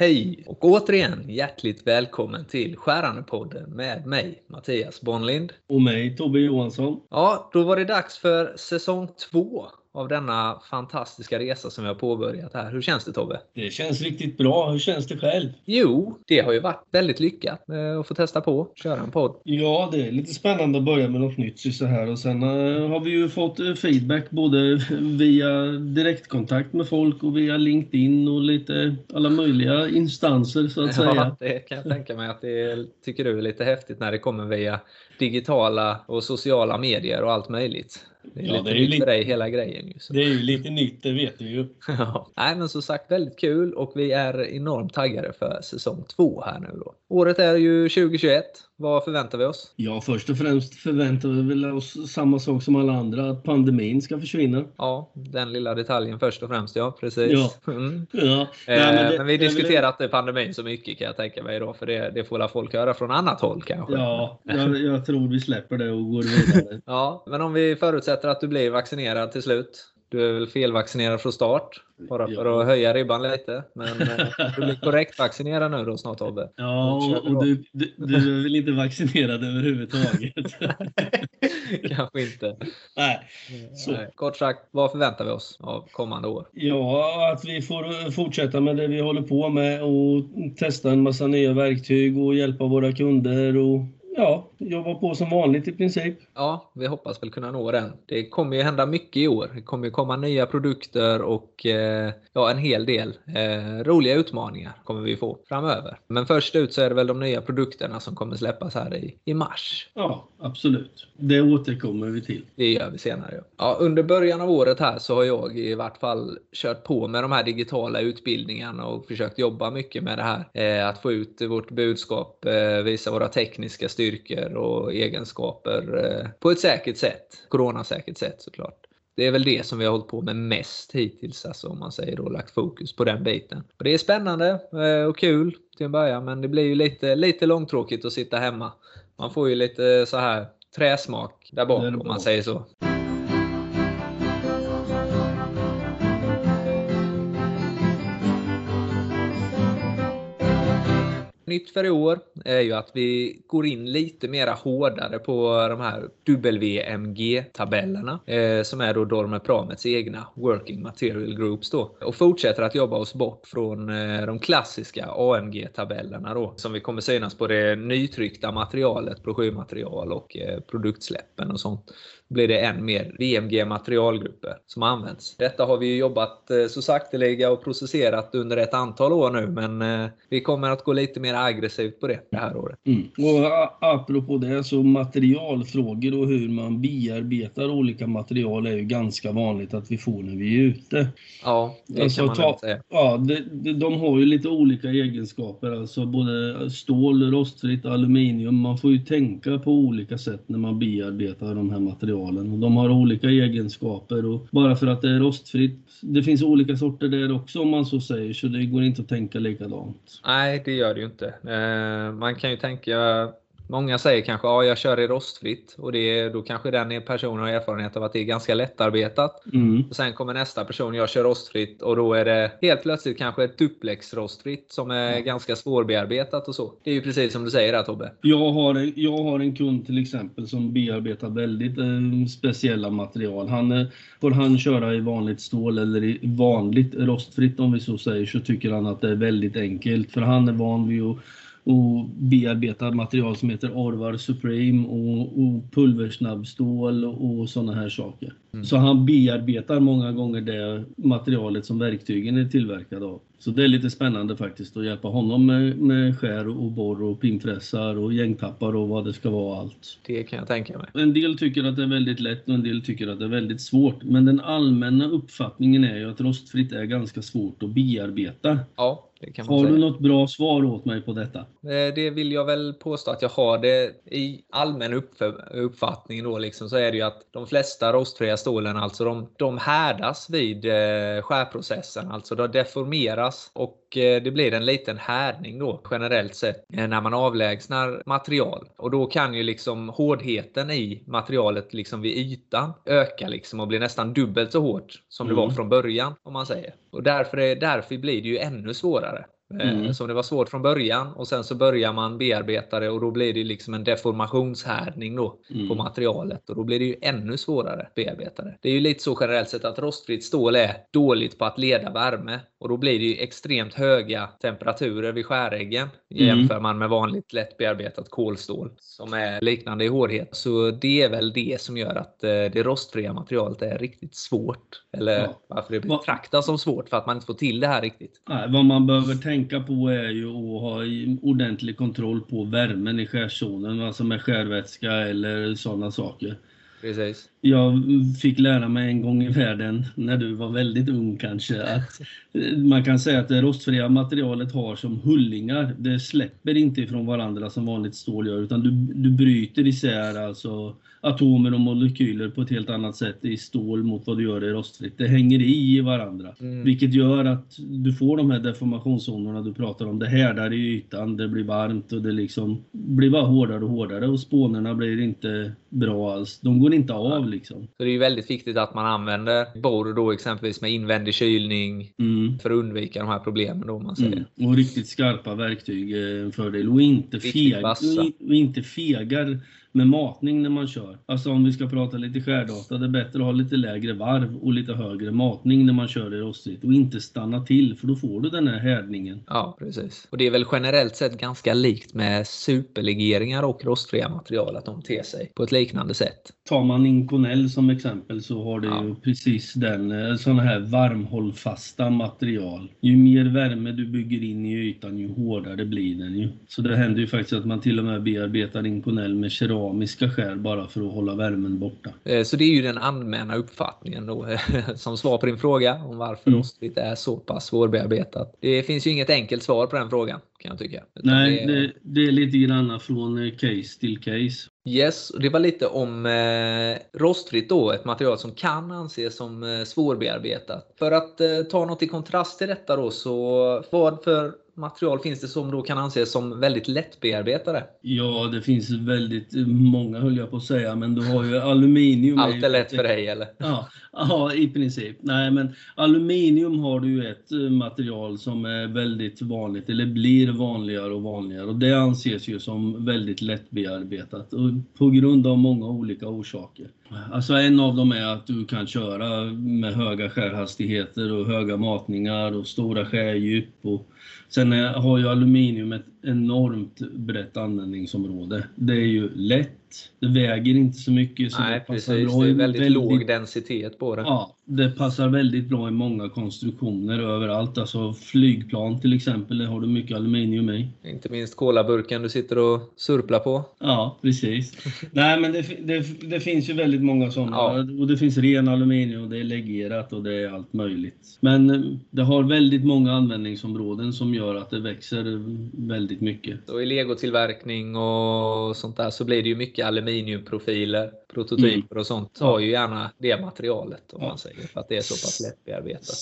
Hej och återigen hjärtligt välkommen till Skärandepodden med mig Mattias Bonlind. Och mig Tobbe Johansson. Ja, då var det dags för säsong två av denna fantastiska resa som vi har påbörjat här. Hur känns det Tobbe? Det känns riktigt bra. Hur känns det själv? Jo, det har ju varit väldigt lyckat eh, att få testa på köra en podd. Ja, det är lite spännande att börja med något nytt så här och sen uh, har vi ju fått uh, feedback både via direktkontakt med folk och via LinkedIn och lite alla möjliga instanser så att ja, säga. det kan jag tänka mig att det tycker du är lite häftigt när det kommer via digitala och sociala medier och allt möjligt. Det är ja, lite det är nytt för dig hela grejen. Ju, så. Det är ju lite nytt, det vet vi ju. ja. Nej, men som sagt väldigt kul och vi är enormt taggade för säsong två här nu då. Året är ju 2021. Vad förväntar vi oss? Ja, först och främst förväntar vi väl oss samma sak som alla andra, att pandemin ska försvinna. Ja, den lilla detaljen först och främst, ja precis. Ja. Mm. ja. Eh, Nej, men, det, men, vi diskuterar inte pandemin så mycket kan jag tänka mig då, för det, det får folk höra från annat håll kanske. Ja, jag, jag tror vi släpper det och går vidare. ja, men om vi förutsätter att du blir vaccinerad till slut, du är väl felvaccinerad från start? Bara för ja. att höja ribban lite. Men eh, du blir korrekt vaccinerad nu då snart Tobbe. Ja, och, och du, du, du, är väl inte vaccinerad överhuvudtaget? Kanske inte. Nej. Så. Nej. Kort sagt, vad förväntar vi oss av kommande år? Ja, att vi får fortsätta med det vi håller på med och testa en massa nya verktyg och hjälpa våra kunder och ja, jobba på som vanligt i princip. Ja, vi hoppas väl kunna nå den. Det kommer ju hända mycket i år. Det kommer ju komma nya produkter och eh, ja, en hel del eh, roliga utmaningar kommer vi få framöver. Men först ut så är det väl de nya produkterna som kommer släppas här i, i mars. Ja, absolut. Det återkommer vi till. Det gör vi senare. Ja. ja. under början av året här så har jag i vart fall kört på med de här digitala utbildningarna och försökt jobba mycket med det här. Eh, att få ut vårt budskap, eh, visa våra tekniska styrkor och egenskaper eh, på ett säkert sätt. Coronasäkert sätt såklart. Det är väl det som vi har hållit på med mest hittills, alltså om man säger då, lagt fokus på den biten. Och det är spännande eh, och kul till en början, men det blir ju lite, lite långtråkigt att sitta hemma. Man får ju lite så här träsmak där bak om man säger så. Nytt för i år är ju att vi går in lite mera hårdare på de här WMG-tabellerna eh, som är då Dormer Pramets egna Working Material Groups då och fortsätter att jobba oss bort från eh, de klassiska AMG-tabellerna då som vi kommer synas på det nytryckta materialet, broschyrmaterial och eh, produktsläppen och sånt blir det än mer VMG materialgrupper som används. Detta har vi jobbat eh, så sakteliga och processerat under ett antal år nu men eh, vi kommer att gå lite mer aggressivt på det det här året. Mm. Och apropå det så materialfrågor och hur man bearbetar olika material är ju ganska vanligt att vi får när vi är ute. Ja, det alltså, kan man ta, säga. Ja, det, det, de har ju lite olika egenskaper, alltså både stål, rostfritt, aluminium. Man får ju tänka på olika sätt när man bearbetar de här materialen. Och de har olika egenskaper och bara för att det är rostfritt, det finns olika sorter där också om man så säger, så det går inte att tänka likadant. Nej, det gör det ju inte. Eh, man kan ju tänka Många säger kanske att ja, jag kör i rostfritt och det, då kanske den personen har erfarenhet av att det är ganska lättarbetat. Mm. Och sen kommer nästa person, jag kör rostfritt och då är det helt plötsligt kanske ett duplex rostfritt som är mm. ganska svårbearbetat och så. Det är ju precis som du säger där Tobbe. Jag har, en, jag har en kund till exempel som bearbetar väldigt eh, speciella material. Han, eh, får han köra i vanligt stål eller i vanligt rostfritt om vi så säger så tycker han att det är väldigt enkelt för han är van vid att och bearbetad material som heter Orvar Supreme och, och pulversnabbstål och, och sådana här saker. Mm. Så han bearbetar många gånger det materialet som verktygen är tillverkade av. Så det är lite spännande faktiskt att hjälpa honom med, med skär och borr och pinpressar och gängtappar och vad det ska vara allt. Det kan jag tänka mig. En del tycker att det är väldigt lätt och en del tycker att det är väldigt svårt. Men den allmänna uppfattningen är ju att rostfritt är ganska svårt att bearbeta. Ja, har du något bra svar åt mig på detta? Eh, det vill jag väl påstå att jag har. Det I allmän uppfattning då liksom så är det ju att de flesta rostfria stålen alltså de, de härdas vid eh, skärprocessen. Alltså de deformeras och eh, det blir en liten härdning då generellt sett när man avlägsnar material. Och då kan ju liksom hårdheten i materialet liksom vid ytan öka liksom och bli nästan dubbelt så hårt som mm. det var mm. från början om man säger. Och därför, är, därför blir det ju ännu svårare. Mm. Så det var svårt från början och sen så börjar man bearbeta det och då blir det liksom en deformationshärdning då mm. på materialet och då blir det ju ännu svårare att bearbeta det. Det är ju lite så generellt sett att rostfritt stål är dåligt på att leda värme och då blir det ju extremt höga temperaturer vid skäräggen. Mm. Jämför man med vanligt lätt bearbetat kolstål som är liknande i hårdhet. Så det är väl det som gör att eh, det rostfria materialet är riktigt svårt. Eller ja. varför det betraktas som svårt för att man inte får till det här riktigt. Nej, vad man behöver tänka på är ju att ha ordentlig kontroll på värmen i skärzonen, alltså med skärvätska eller sådana saker. Precis. Jag fick lära mig en gång i världen, när du var väldigt ung kanske, att man kan säga att det rostfria materialet har som hullingar. Det släpper inte ifrån varandra som vanligt stål gör, utan du, du bryter isär alltså atomer och molekyler på ett helt annat sätt i stål mot vad du gör i rostfritt. Det hänger i varandra, mm. vilket gör att du får de här deformationszonerna du pratar om. Det härdar i ytan, det blir varmt och det liksom blir bara hårdare och hårdare och spånerna blir inte bra alls. De går inte av liksom. Så det är ju väldigt viktigt att man använder borr då exempelvis med invändig kylning mm. för att undvika de här problemen då man säger. Mm. Och riktigt skarpa verktyg är en fördel och inte, feg, och inte fegar med matning när man kör. Alltså om vi ska prata lite skärdata, det är bättre att ha lite lägre varv och lite högre matning när man kör i rostigt och inte stanna till för då får du den här härdningen. Ja, precis. Och det är väl generellt sett ganska likt med superlegeringar och rostfria material att de ter sig på ett liknande sätt. Tar man Inconel som exempel så har det ja. ju precis den eh, sådana här varmhållfasta material. Ju mer värme du bygger in i ytan ju hårdare blir den ju. Så det händer ju faktiskt att man till och med bearbetar Inconel med keram keramiska skär bara för att hålla värmen borta. Eh, så det är ju den allmänna uppfattningen då, som svar på din fråga om varför mm. rostfritt är så pass svårbearbetat. Det finns ju inget enkelt svar på den frågan kan jag tycka. Nej, det är... Det, det är lite grann från eh, case till case. Yes, det var lite om eh, rostfritt då, ett material som kan anses som eh, svårbearbetat. För att eh, ta något i kontrast till detta då, så vad för material finns det som då kan anses som väldigt lättbearbetade? Ja, det finns väldigt många höll jag på att säga, men du har ju aluminium. Allt är lätt för dig eller? Ja, ja, i princip. Nej, men aluminium har du ett eh, material som är väldigt vanligt, eller blir vanligare och vanligare och det anses ju som väldigt lättbearbetat och på grund av många olika orsaker. Alltså en av dem är att du kan köra med höga skärhastigheter och höga matningar och stora skärdjup. Och sen har ju aluminiumet enormt brett användningsområde. Det är ju lätt, det väger inte så mycket. Så Nej, det passar precis. Bra det är väldigt, väldigt låg densitet på det. Ja, det passar väldigt bra i många konstruktioner överallt. Alltså flygplan till exempel, det har du mycket aluminium i. Inte minst kolaburken du sitter och surplar på. Ja, precis. Nej, men det, det, det, finns ju väldigt många sådana. Ja. Och det finns ren aluminium, det är legerat och det är allt möjligt. Men eh, det har väldigt många användningsområden som gör att det växer väldigt mycket. Och i legotillverkning och sånt där så blir det ju mycket aluminiumprofiler. Prototyper mm. och sånt har ju gärna det materialet om ja. man säger för att det är så pass lättbearbetat.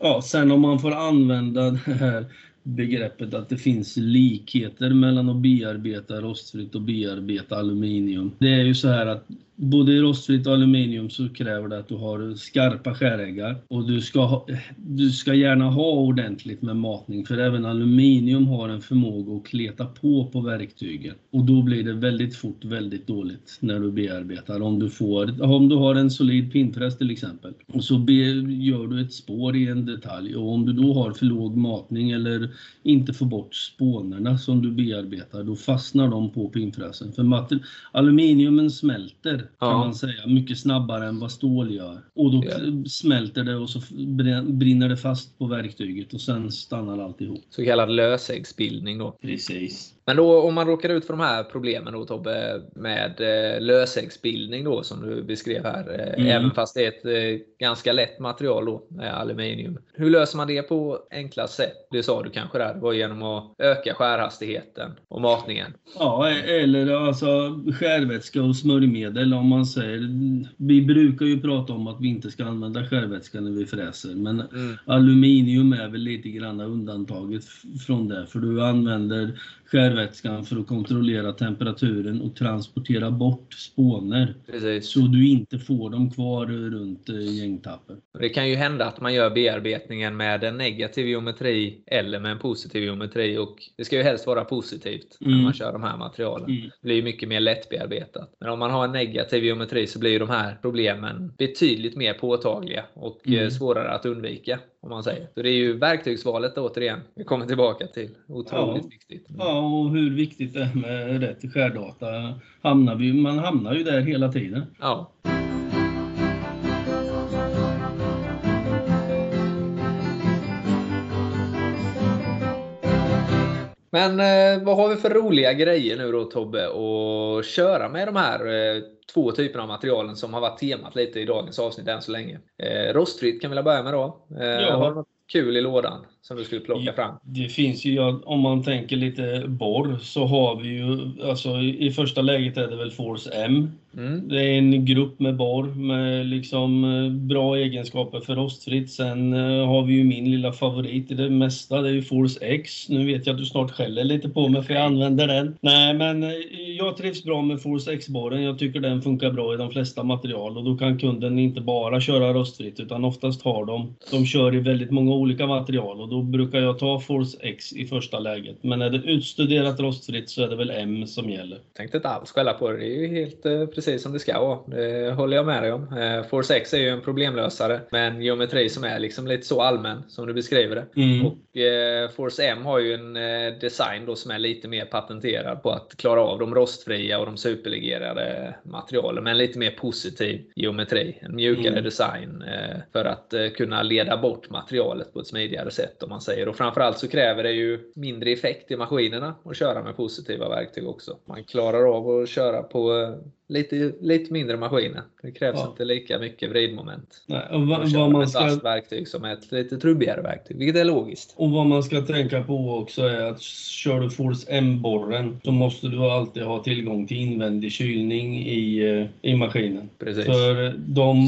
Ja, sen om man får använda det här begreppet att det finns likheter mellan att bearbeta rostfritt och bearbeta aluminium. Det är ju så här att både i rostfritt och aluminium så kräver det att du har skarpa skäräggar och du ska, ha, du ska gärna ha ordentligt med matning för även aluminium har en förmåga att kleta på på verktygen och då blir det väldigt fort väldigt dåligt när du bearbetar. Om du, får, om du har en solid pinnfräs till exempel och så be, gör du ett spår i en detalj och om du då har för låg matning eller inte får bort spånerna som du bearbetar då fastnar de på pinnfräsen. För aluminiumen smälter kan ja. man säga, mycket snabbare än vad stål gör. Och då ja. smälter det och så brinner det fast på verktyget och sen stannar alltihop. Så kallad lösäggsbildning då. Precis. Men då om man råkar ut för de här problemen då Tobbe med eh, lösäggsbildning då som du beskrev här. Eh, mm. Även fast det är ett eh, ganska lätt material då med aluminium. Hur löser man det på enklast sätt? Det sa du kanske där. Det var genom att öka skärhastigheten och matningen. Ja, eller alltså skärvätska och smörjmedel om man säger. Vi brukar ju prata om att vi inte ska använda skärvätska när vi fräser. Men mm. aluminium är väl lite grann undantaget från det. För du använder skärvätskan för att kontrollera temperaturen och transportera bort spåner. Precis. Så du inte får dem kvar runt eh, gängtappen. Det kan ju hända att man gör bearbetningen med en negativ geometri eller med en positiv geometri. Och det ska ju helst vara positivt när Mm. man kör de här materialen. Mm. Det blir ju mycket mer lättbearbetat. Men om man har en negativ geometri så blir de här problemen betydligt mer påtagliga och Mm. eh, svårare att undvika. Om man säger. Så det är ju verktygsvalet återigen vi kommer tillbaka till. Otroligt Ja. viktigt. Ja, och hur viktigt det är med rätt skärdata. Hamnar vi, man hamnar ju där hela tiden. Ja. Men eh, vad har vi för roliga grejer nu då Tobbe att köra med de här eh, två typerna av materialen som har varit temat lite i dagens avsnitt än så länge. Eh, rostfritt kan vi väl börja med då. Eh, Ja. Har du något kul i lådan som du skulle plocka fram? Det finns ju, om man tänker lite borr, så har vi ju, alltså i, i första läget är det väl Force M. Mm. Det är en grupp med borr med liksom eh, bra egenskaper för rostfritt. Sen eh, har vi ju min lilla favorit i det mesta, det är ju Force X. Nu vet jag att du snart skäller lite på mig för jag använder den. Nej, men eh, jag trivs bra med Force X-borren. Jag tycker den funkar bra i de flesta material och då kan kunden inte bara köra rostfritt utan oftast har de, de kör i väldigt många olika material och då brukar jag ta Force X i första läget. Men är det utstuderat rostfritt så är det väl M som gäller. Tänkte inte alls skälla på det. Det är ju helt eh, precis som det ska vara. Det håller jag med dig om. Eh, Force X är ju en problemlösare med en geometri som är liksom lite så allmän som du beskriver det. Mm. Och eh, Force M har ju en eh, design då som är lite mer patenterad på att klara av de rostfria och de superlegerade materialen med en lite mer positiv geometri. En mjukare Mm. design eh, för att eh, kunna leda bort materialet på ett smidigare sätt om man säger. Och framförallt så kräver det ju mindre effekt i maskinerna att köra med positiva verktyg också. Man klarar av att köra på eh, lite, lite mindre maskiner. Det krävs Ja. inte lika mycket vridmoment. Nej, och va, vad man ett ska vasst verktyg som är ett lite trubbigare verktyg, vilket är logiskt. Och vad man ska tänka på också är att kör du Force M-borren så måste du alltid ha tillgång till invändig kylning i, eh, i maskinen. Precis. För de,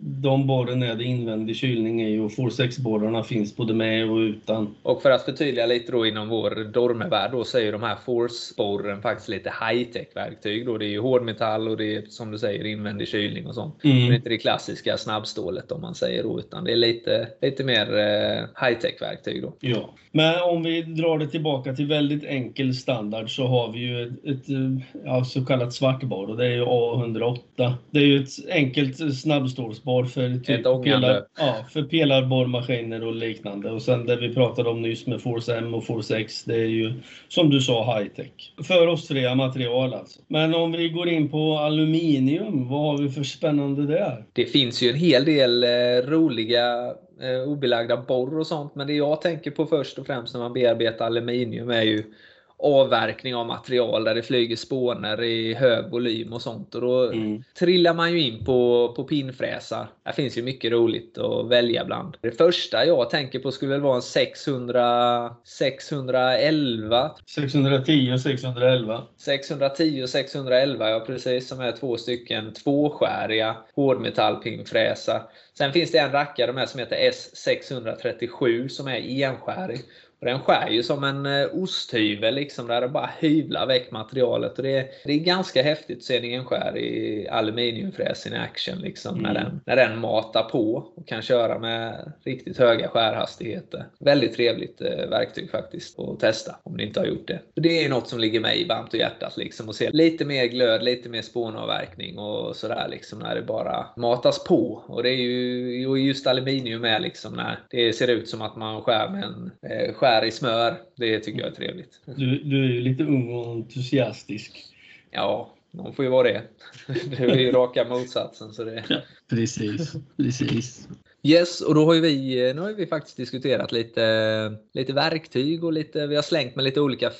de borren är det invändig kylning i och Force X-borrarna finns både med och utan. Och för att förtydliga lite då inom vår Dorme-värld då så är ju de här Force-borren faktiskt lite high-tech verktyg. Då. Det är ju hårdmetall och det är som du säger invändig kylning och sånt. Det är Mm. inte det klassiska snabbstålet om man säger då, utan det är lite, lite mer eh, high-tech verktyg då. Ja. Men om vi drar det tillbaka till väldigt enkel standard så har vi ju ett, ett eh, ja, så kallat svartborr och det är ju A108. Det är ju ett enkelt snabbstålsborr för, typ ångande. ja, för pelarborrmaskiner och liknande. Och sen det vi pratade om nyss med Force M och Force X, det är ju som du sa high tech. För rostfria material alltså. Men om vi går in på aluminium, vad har vi för spännande där? Det finns ju en hel del eh, roliga eh, obelagda borr och sånt, men det jag tänker på först och främst när man bearbetar aluminium är ju avverkning av material där det flyger spåner i hög volym och sånt. Och då Mm. trillar man ju in på, på pinnfräsar. Här finns ju mycket roligt att välja bland. Det första jag tänker på skulle väl vara en 600, 611 610 och 611. 610 och 611, ja precis, som är två stycken tvåskäriga hårdmetallpinnfräsar. Sen finns det en rackare med som heter S637 som är enskärig. Och den skär ju som en eh, osthyvel liksom, där det bara hyvlar väck materialet. Och det, är, det är ganska häftigt att se en enskärig aluminiumfräs in action liksom, när, Mm. den, när den matar på och kan köra med riktigt höga skärhastigheter. Väldigt trevligt eh, verktyg faktiskt att testa om ni inte har gjort det. För det är något som ligger mig varmt i hjärtat liksom, att se lite mer glöd, lite mer spånavverkning och sådär liksom när det bara matas på. Och det är ju och just aluminium är liksom när det ser ut som att man skär med en eh, skär i smör. Det tycker jag är trevligt. Du, du är ju lite ung och entusiastisk. Ja, någon får ju vara det. Det är ju raka motsatsen. Så det... Precis, precis. Yes, och då har vi, eh, nu har ju vi faktiskt diskuterat lite, lite verktyg och lite, vi har slängt med lite olika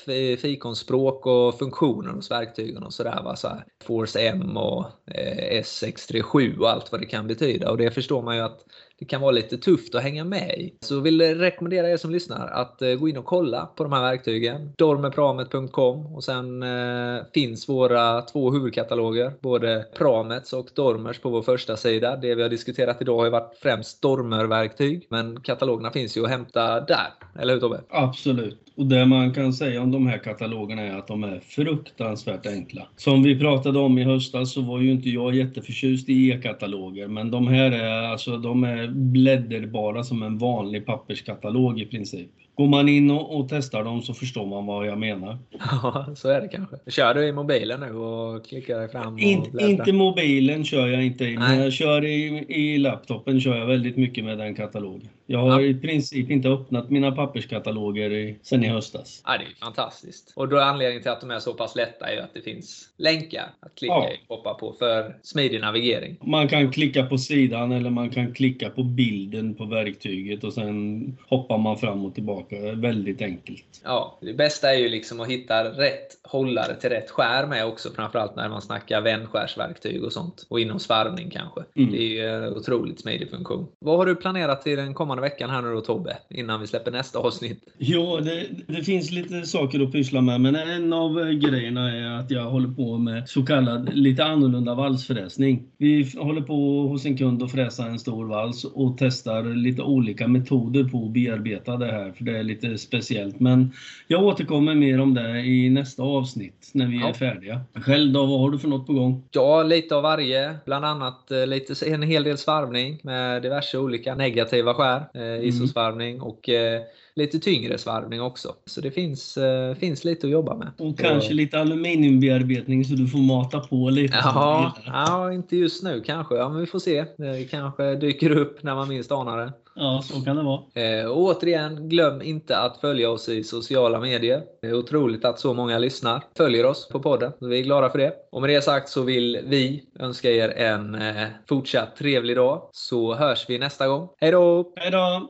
fikonspråk och funktioner hos verktygen och sådär. Va? Så här, Force M och eh, S637 och allt vad det kan betyda. Och det förstår man ju att det kan vara lite tufft att hänga med i. Så vill rekommendera er som lyssnar att eh, gå in och kolla på de här verktygen. Dormepramet.com och sen eh, finns våra två huvudkataloger, både Pramets och Dormers på vår första sida. Det vi har diskuterat idag har ju varit främst stormerverktyg. Men katalogerna finns ju att hämta där. Eller hur Tobbe? Absolut. Och det man kan säga om de här katalogerna är att de är fruktansvärt enkla. Som vi pratade om i höstas så var ju inte jag jätteförtjust i e-kataloger, men de här är alltså de är blädderbara som en vanlig papperskatalog i princip. Går man in och, och, testar dem så förstår man vad jag menar. Ja, så är det kanske. Kör du i mobilen nu och klickar fram? In, inte mobilen kör jag inte i, men jag kör i, i laptopen kör jag väldigt mycket med den katalogen. Jag har i princip inte öppnat mina papperskataloger i, sen i höstas. Ja, det är fantastiskt. Och då är anledningen till att de är så pass lätta är att det finns länkar att klicka ja. i hoppa på för smidig navigering. Man kan klicka på sidan eller man kan klicka på bilden på verktyget och sen hoppar man fram och tillbaka. Väldigt enkelt. Ja, det bästa är ju liksom att hitta rätt hållare till rätt skär med också. Framförallt när man snackar vändskärsverktyg och sånt. Och inom svarvning kanske. Mm. Det är ju en otroligt smidig funktion. Vad har du planerat till den kommande veckan här nu då Tobbe? Innan vi släpper nästa avsnitt. Ja, det, det finns lite saker att pyssla med. Men en av grejerna är att jag håller på med så kallad lite annorlunda valsfräsning. Vi håller på hos en kund att fräsa en stor vals och testar lite olika metoder på att bearbeta det här. För det är lite speciellt. Men jag återkommer mer om det i nästa avsnitt när vi ja. är färdiga. Själv då, vad har du för något på gång? Ja, lite av varje. Bland annat eh, lite, en hel del svarvning med diverse olika negativa skär. Eh, mm. isosvarvning och eh, lite tyngre svarvning också. Så det finns, eh, finns lite att jobba med. Och kanske lite aluminiumbearbetning så du får mata på lite. Ja, ja inte just nu kanske. Ja, men vi får se. Det kanske dyker upp när man minst anar det. Ja, så kan det vara. Eh, och återigen, glöm inte att följa oss i sociala medier. Det är otroligt att så många lyssnar, följer oss på podden. Vi är glada för det. Och med det sagt så vill vi önska er en eh, fortsatt trevlig dag. Så hörs vi nästa gång. Hej då! Hej då!